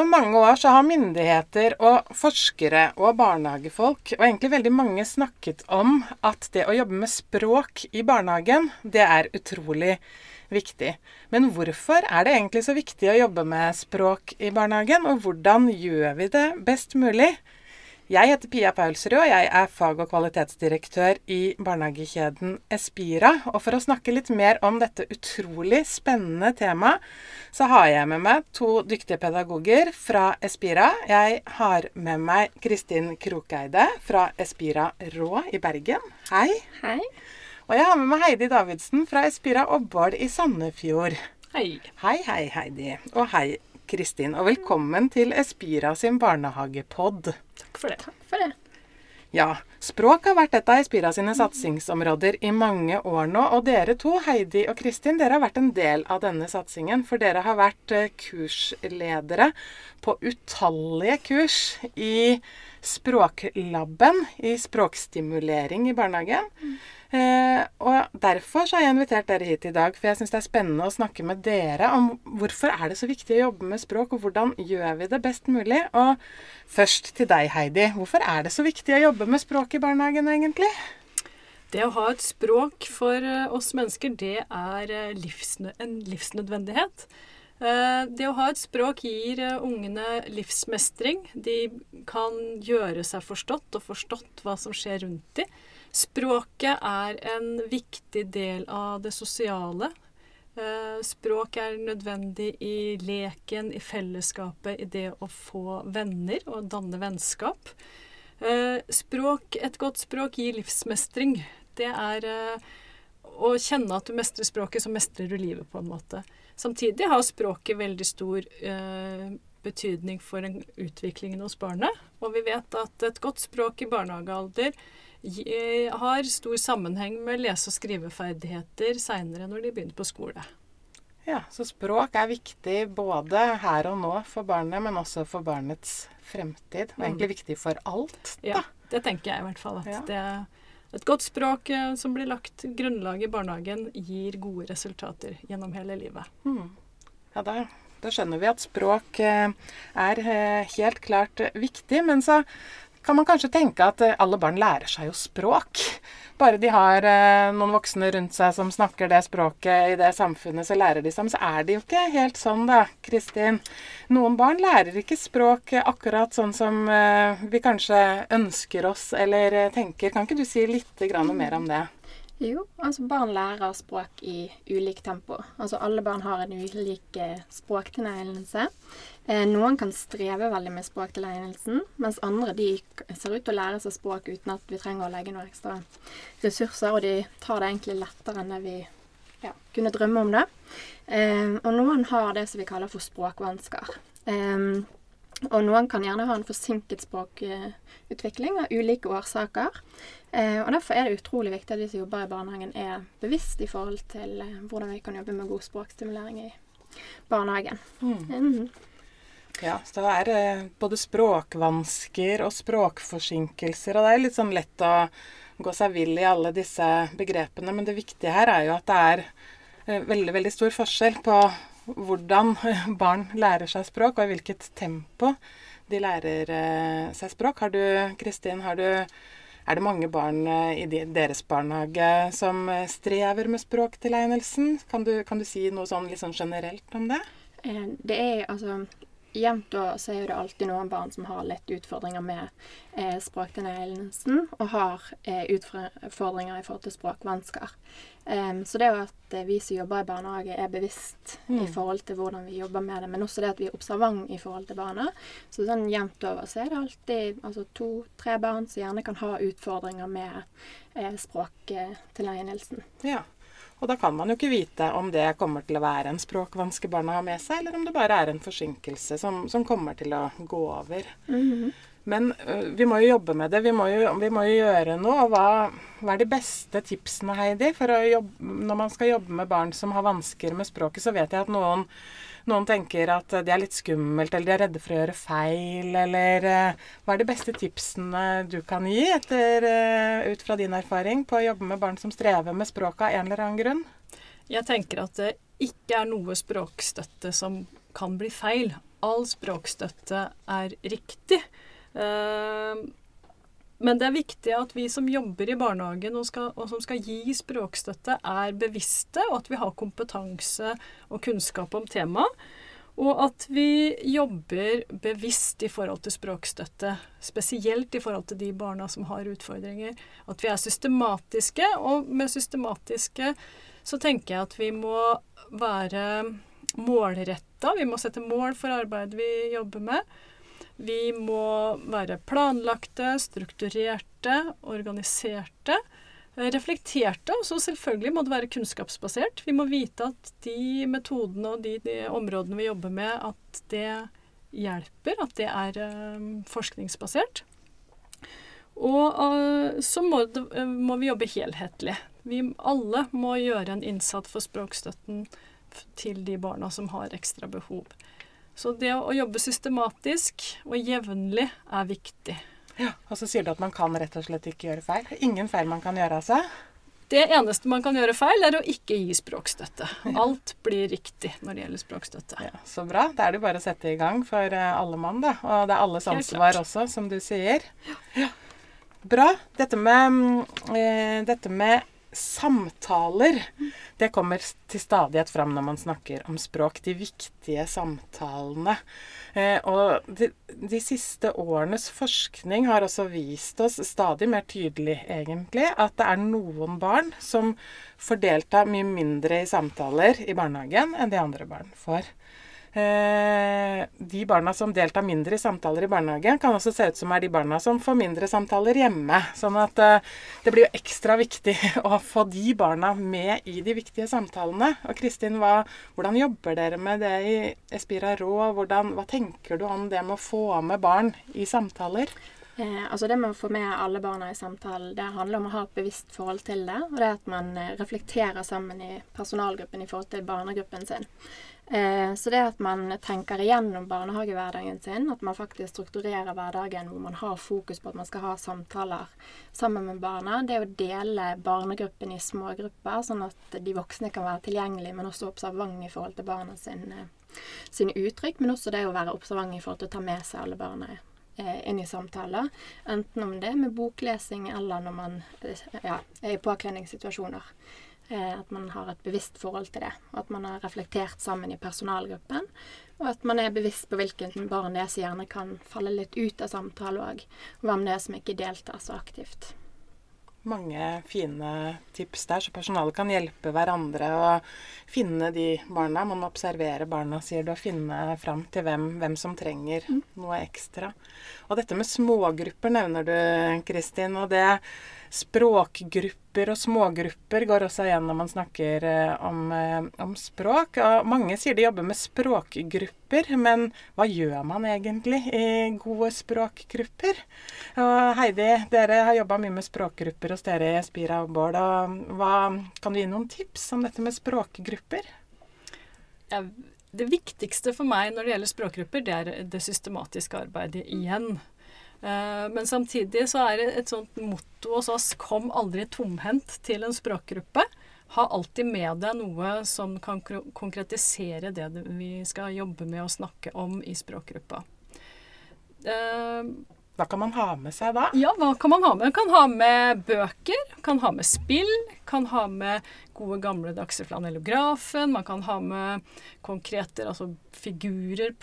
Gjennom mange år så har myndigheter og forskere og barnehagefolk, og egentlig veldig mange, snakket om at det å jobbe med språk i barnehagen, det er utrolig viktig. Men hvorfor er det egentlig så viktig å jobbe med språk i barnehagen, og hvordan gjør vi det best mulig? Jeg heter Pia Paulsrud, og jeg er fag- og kvalitetsdirektør i barnehagekjeden Espira. Og for å snakke litt mer om dette utrolig spennende temaet, så har jeg med meg to dyktige pedagoger fra Espira. Jeg har med meg Kristin Krokeide fra Espira Rå i Bergen. Hei. Hei. Og jeg har med meg Heidi Davidsen fra Espira Obbål i Sandefjord. Hei. Hei, hei, Heidi. Og hei, Kristin. Og velkommen til Espira sin barnehagepod. Takk for det. Takk for det. Ja, språk har vært et av Espira sine satsingsområder i mange år nå. Og dere to, Heidi og Kristin, dere har vært en del av denne satsingen. For dere har vært eh, kursledere på utallige kurs i Språklaben, i språkstimulering i barnehagen. Eh, og derfor så har jeg invitert dere hit i dag, for jeg syns det er spennende å snakke med dere om hvorfor er det så viktig å jobbe med språk, og hvordan gjør vi det best mulig. Og først til deg, Heidi. Hvorfor er det så viktig å jobbe med språk i barnehagen, egentlig? Det å ha et språk for eh, oss mennesker, det er eh, livsnø en livsnødvendighet. Eh, Det å ha et språk gir ungene livsmestring. De kan gjøre seg forstått og forstått hva som skjer rundt dem. Språket er en viktig del av det sosiale. Eh, Språk er nødvendig i leken, i fellesskapet, i det å få venner og danne vennskap. Eh, Språk, et godt språk gir livsmestring. Det er eh, å kjenne at du mestrer språket, så mestrer du livet på en måte. Samtidig har språket veldig stor betydning for en utviklingen hos barnet. Og vi vet at et godt språk i barnehagealder eh, har stor sammenheng med lese- og skriveferdigheter seinere når de begynner på skole. Ja, Så språk er viktig både her og nå for barnet, men også for barnets fremtid. Og egentlig viktig for alt. Ja, det tenker jeg i hvert fall. At Ja. det, et godt språk eh, som blir lagt grunnlag i barnehagen, gir gode resultater gjennom hele livet. Hmm. Ja, da, da skjønner vi at språk eh, er eh, helt klart viktig. Men så kan man kanskje tenke at eh, alle barn lærer seg jo språk. Bare de har eh, noen voksne rundt seg som snakker det språket i det samfunnet, så lærer de sammen. Så er det jo ikke helt sånn, da, Kristin. Noen barn lærer ikke språk akkurat sånn som eh, vi kanskje ønsker oss eller tenker. Kan ikke du si litt mer om det? Jo, altså barn lærer språk i ulik tempo. Altså alle barn har en ulik språktilnærelse. Eh, noen kan streve veldig med språktilegnelsen, mens andre de ser ut til å lære seg språk uten at vi trenger å legge noen ekstra ressurser, og de tar det egentlig lettere enn det vi ja, kunne drømme om det. Eh, og noen har det som vi kaller for språkvansker. Eh, og noen kan gjerne ha en forsinket språkutvikling av ulike årsaker. Eh, og Derfor er det utrolig viktig at vi som jobber i barnehagen, er bevisst i forhold til eh, hvordan vi kan jobbe med god språkstimulering i barnehagen. Mhm. Ja, så det er eh, både språkvansker og språkforsinkelser, og det er litt sånn lett å gå seg vill i alle disse begrepene, men det viktige her er jo at det er eh, veldig, veldig stor forskjell på hvordan barn lærer seg språk, og i hvilket tempo de lærer eh, seg språk. Har du, Kristin, har du er det mange barn eh, i deres barnehage som eh, strever med språktilegnelsen? Kan du, kan du si noe sånn litt sånn generelt om det? Eh, Det er altså Jevnt over så er det alltid noen barn som har litt utfordringer med eh, språktilnærelsen, og har eh, utfordringer i forhold til språkvansker. Um, så det at eh, vi som jobber i barnehage, er bevisst i forhold til hvordan vi jobber med det, men også det at vi er observant i forhold til barna. Så sånn jevnt over så er det alltid altså to-tre barn som gjerne kan ha utfordringer med eh, språktilnærelsen. Ja. Og da kan man jo ikke vite om det kommer til å være en språkvanske barna har med seg, eller om det bare er en forsinkelse som, som kommer til å gå over. Men ø, vi må jo jobbe med det. Vi må jo, vi må jo gjøre noe. Hva, hva er de beste tipsene, Heidi? For jobbe, når man skal jobbe med barn som har vansker med språket, så vet jeg at noen, noen tenker at de er litt skummelt, eller de er redde for å gjøre feil, eller Hva er de beste tipsene du kan gi, etter, ut fra din erfaring, på å jobbe med barn som strever med språket av en eller annen grunn? Jeg tenker at det ikke er noe språkstøtte som kan bli feil. all språkstøtte er riktig. Eh, men det er viktig at vi som jobber i barnehagen og, skal, og, som skal gi språkstøtte, er bevisste, og at vi har kompetanse og kunnskap om temaet. Og at vi jobber bevisst i forhold til språkstøtte, spesielt i forhold til de barna som har utfordringer. At vi er systematiske, og med systematiske så tenker jeg at vi må være målretta. Vi må sette mål for arbeidet vi jobber med. Vi må være planlagte, strukturerte, organiserte, reflekterte. Og så selvfølgelig må det være kunnskapsbasert. Vi må vite at de metodene og de, de områdene vi jobber med, at det hjelper. At det er um, forskningsbasert. Og uh, så må, det, uh, må, vi jobbe helhetlig. Vi alle må gjøre en innsats for språkstøtten til de barna som har ekstra behov. Så det å jobbe systematisk og jevnlig er viktig. Ja, Og så sier du at man kan rett og slett ikke gjøre feil. Ingen feil man kan gjøre av seg. Det eneste man kan gjøre feil, er å ikke gi språkstøtte. Alt blir riktig når det gjelder språkstøtte. Ja, så bra. Da er det bare å sette i gang for eh, alle mann, da. Og det er alles ansvar også, som du sier. Ja. Bra. Dette med, mm, eh, dette med samtaler, det kommer til stadighet fram når man snakker om språk. De viktige samtalene. Eh, og de, de, siste årenes forskning har også vist oss stadig mer tydelig, egentlig, at det er noen barn som får delta mye mindre i samtaler i barnehagen enn de andre barn får. Eh, de barna som deltar mindre i samtaler i barnehagen, kan også se ut som er de barna som får mindre samtaler hjemme. Sånn at eh, det blir jo ekstra viktig å få de barna med i de viktige samtalene. Og Kristin, hva, hvordan jobber dere med det i Espira Rå? Hvordan, hva tenker du om det med å få med barn i samtaler? Eh, altså Det med å få med alle barna i samtalen, det handler om å ha et bevisst forhold til det. Og det er at man eh, reflekterer sammen i personalgruppen i forhold til barnegruppen sin. Eh, så det at man tenker igjennom barnehagehverdagen sin, at man faktisk strukturerer hverdagen hvor man har fokus på at man skal ha samtaler sammen med barna, det å dele barnegruppen i små grupper, sånn at de voksne kan være tilgjengelige, men også observante i forhold til barna sin, sine uttrykk. Men også det å være observant i forhold til å ta med seg alle barna Eh, inn i samtaler. Enten om det med boklesing eller når man eh, ja, er i påkledningssituasjoner. Eh, at man har et bevisst forhold til det. Og at man har reflektert sammen i personalgruppen. Og at man er bevisst på hvilken barn det er som gjerne kan falle litt ut av samtale òg. Og hvem det er som ikke deltar så aktivt mange fine tips der, så personalet kan hjelpe hverandre å finne de barna. Man må observere barna, sier du, og finne fram til hvem, hvem som trenger mm. noe ekstra. Og dette med smågrupper nevner du, Kristin. Og det språkgrupper og smågrupper går også igjen når man snakker eh, om, eh, om, språk. Og mange sier de jobber med språkgrupper, men hva gjør man egentlig i gode språkgrupper? Og Heidi, dere har jobba mye med språkgrupper hos dere i Spira og Bård. Og hva, kan du gi noen tips om dette med språkgrupper? Ja, det viktigste for meg når det gjelder språkgrupper, det er det systematiske arbeidet igjen. Eh, men samtidig så er det et sånt motto hos oss 'kom aldri tomhendt til en språkgruppe'. Ha alltid med deg noe som kan konkretisere det vi skal jobbe med og snakke om i språkgruppa. Eh, hva kan man ha med seg da? Ja, hva kan man ha med? Man kan ha med bøker, kan ha med spill, kan ha med gode gamledagse flanellografen, man kan ha med konkreter, altså figurer.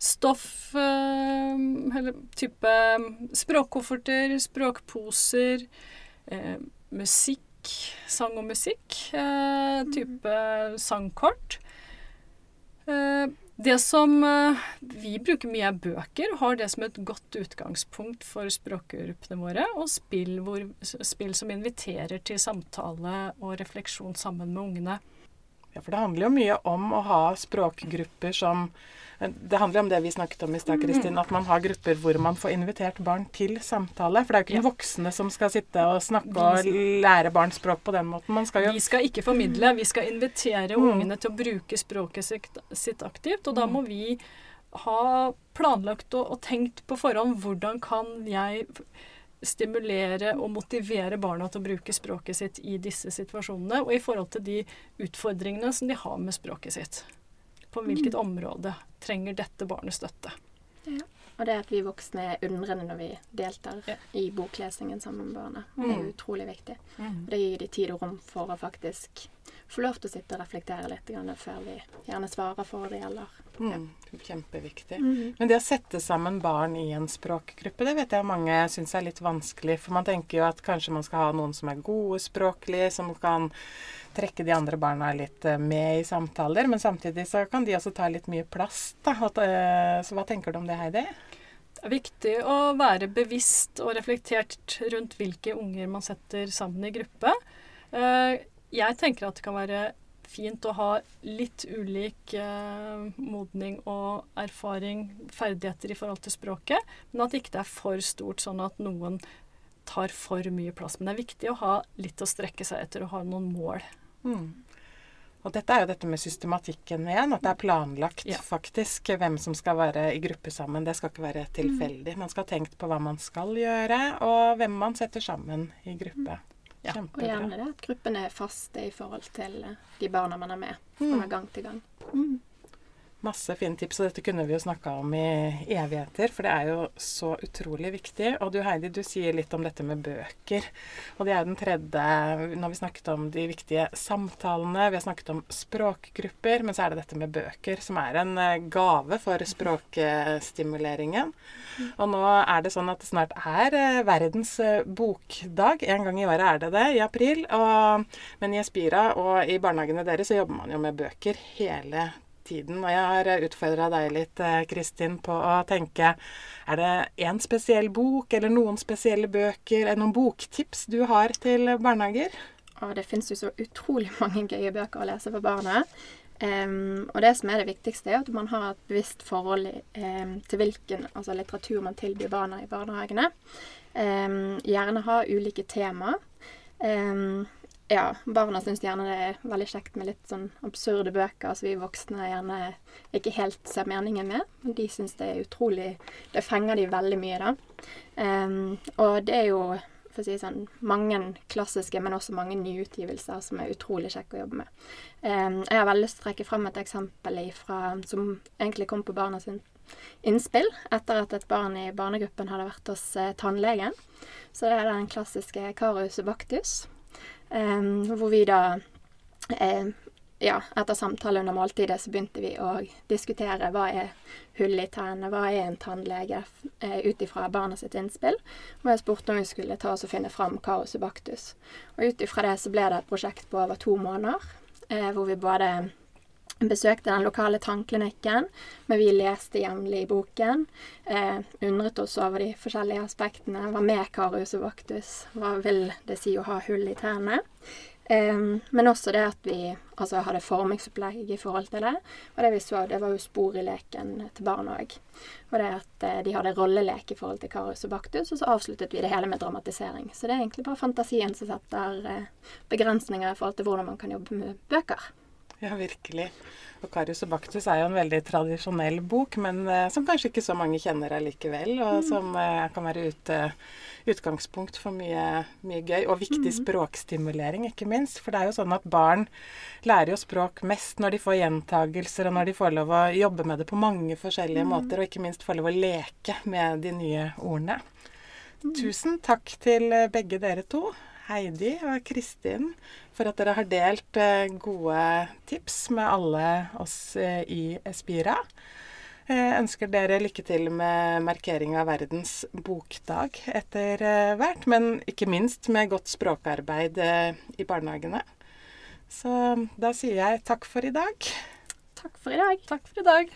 Stoff eh, Eller type språkkofferter, språkposer, eh, musikk, sang og musikk. Eh, type sangkort. Eh, det som eh, vi bruker mye, er bøker. Har det som et godt utgangspunkt for språkgruppene våre. Og spill, hvor, spill som inviterer til samtale og refleksjon sammen med ungene. Ja, for det handler jo mye om å ha språkgrupper som det handler om det vi snakket om i stad, Kristin. At man har grupper hvor man får invitert barn til samtale. For det er jo ikke ja. voksne som skal sitte og snakke og lære barn språk på den måten. Man skal jo Vi skal ikke formidle. Vi skal invitere mm. ungene til å bruke språket sitt aktivt. Og da mm. må vi ha planlagt og, og tenkt på forhånd hvordan kan jeg stimulere og motivere barna til å bruke språket sitt i disse situasjonene, og i forhold til de utfordringene som de har med språket sitt. på hvilket område trenger dette barnet støtte. Ja. Og det at vi voksne er undrende når vi deltar Ja. i boklesingen sammen med barna, det er Mm. utrolig viktig. Og det gir de tid og rom for å faktisk få lov til å sitte og reflektere litt før vi gjerne svarer for det gjelder. Ja. Mm, kjempeviktig. Mhm. Men det å sette sammen barn i en språkgruppe, det vet jeg mange syns er litt vanskelig. For man tenker jo at kanskje man skal ha noen som er gode språklig, som kan trekke de andre barna litt eh, med i samtaler. Men samtidig så kan de også ta litt mye plass, da. Eh, Så hva tenker du om det, Heidi? Det er viktig å være bevisst og reflektert rundt hvilke unger man setter sammen i gruppe. Eh, Jeg tenker at det kan være fint å ha litt ulik eh, modning og erfaring, ferdigheter i forhold til språket, men at ikke det er for stort, sånn at noen tar for mye plass. Men det er viktig å ha litt å strekke seg etter og ha noen mål. Mm. Og dette er jo dette med systematikken igjen, at det er planlagt Ja. faktisk hvem som skal være i gruppe sammen. Det skal ikke være tilfeldig. Man skal ha tenkt på hva man skal gjøre, og hvem man setter sammen i gruppe. Ja. Og gjerne det at gruppene er faste i forhold til eh, de barna man er med Mm. fra gang til gang. Mm. Masse fine tips, og dette kunne vi jo snakka om i evigheter, for det er jo så utrolig viktig. Og du Heidi, du sier litt om dette med bøker. Og det er jo den tredje Nå har vi snakket om de viktige samtalene, vi har snakket om språkgrupper, men så er det dette med bøker, som er en eh, gave for språkstimuleringen. Og nå er det sånn at det snart er eh, verdens eh, bokdag. En gang i året er det det, i april. Og, men i Espira og i barnehagene deres så jobber man jo med bøker hele tiden. Og jeg har utfordra deg litt, eh, Kristin, på å tenke Er det én spesiell bok, eller noen spesielle bøker, eller noen boktips du har til barnehager? Og det finnes jo så utrolig mange gøye bøker å lese for barna. Um, og det som er det viktigste, er at man har et bevisst forhold um, til hvilken altså litteratur man tilbyr barna i barnehagene. Um, gjerne ha ulike tema. Em, ja, barna syns gjerne det er veldig kjekt med litt sånn absurde bøker som vi voksne gjerne ikke helt ser meningen med. De syns det er utrolig Det fenger de veldig mye, da. Um, og det er jo for å si sånn, mange klassiske, men også mange nyutgivelser som er utrolig kjekke å jobbe med. Um, jeg har veldig lyst til å trekke fram et eksempel ifra, som egentlig kom på barna sin innspill etter at et barn i barnegruppen hadde vært hos eh, tannlegen. Så det er den klassiske Carus bactus, em, hvor vi da eh, ja, etter samtale under måltidet så begynte vi å diskutere hva er hull i tennene, hva er en tannlege, eh, ut ifra barna sitt innspill. Og jeg spurte om vi skulle ta oss og finne fram Carus Baktus. Og ut ifra det så ble det et prosjekt på over to måneder, eh, hvor vi både besøkte den lokale tannklinikken, men vi leste jevnlig boken. Eh, undret oss over de forskjellige aspektene. Hva med Carus bactus? Hva vil det si å ha hull i tærne? Eh, men også det at vi altså, hadde formingsopplegg i forhold til det. Og det vi så, det var jo spor i leken til barna òg. Og det at eh, de hadde rollelek i forhold til karus og Bactus, og så avsluttet vi det hele med dramatisering. Så det er egentlig bare fantasien som setter eh, begrensninger i forhold til hvordan man kan jobbe med bøker. Ja, virkelig. Og Karius og Baktus er jo en veldig tradisjonell bok, men eh, som kanskje ikke så mange kjenner allikevel, og som eh, kan være ut, utgangspunkt for mye, mye gøy. Og viktig språkstimulering, ikke minst. For det er jo sånn at barn lærer jo språk mest når de får gjentagelser, og når de får lov å jobbe med det på mange forskjellige måter, og ikke minst får lov å leke med de nye ordene. Tusen takk til eh, begge dere to. Heidi og Kristin for at dere har delt eh, gode tips med alle oss eh, i Espira. Jeg ønsker dere lykke til med markering av verdens bokdag etter eh, hvert, men ikke minst med godt språkarbeid eh, i barnehagene. Så da sier jeg takk for i dag. Takk for i dag. Takk for i dag.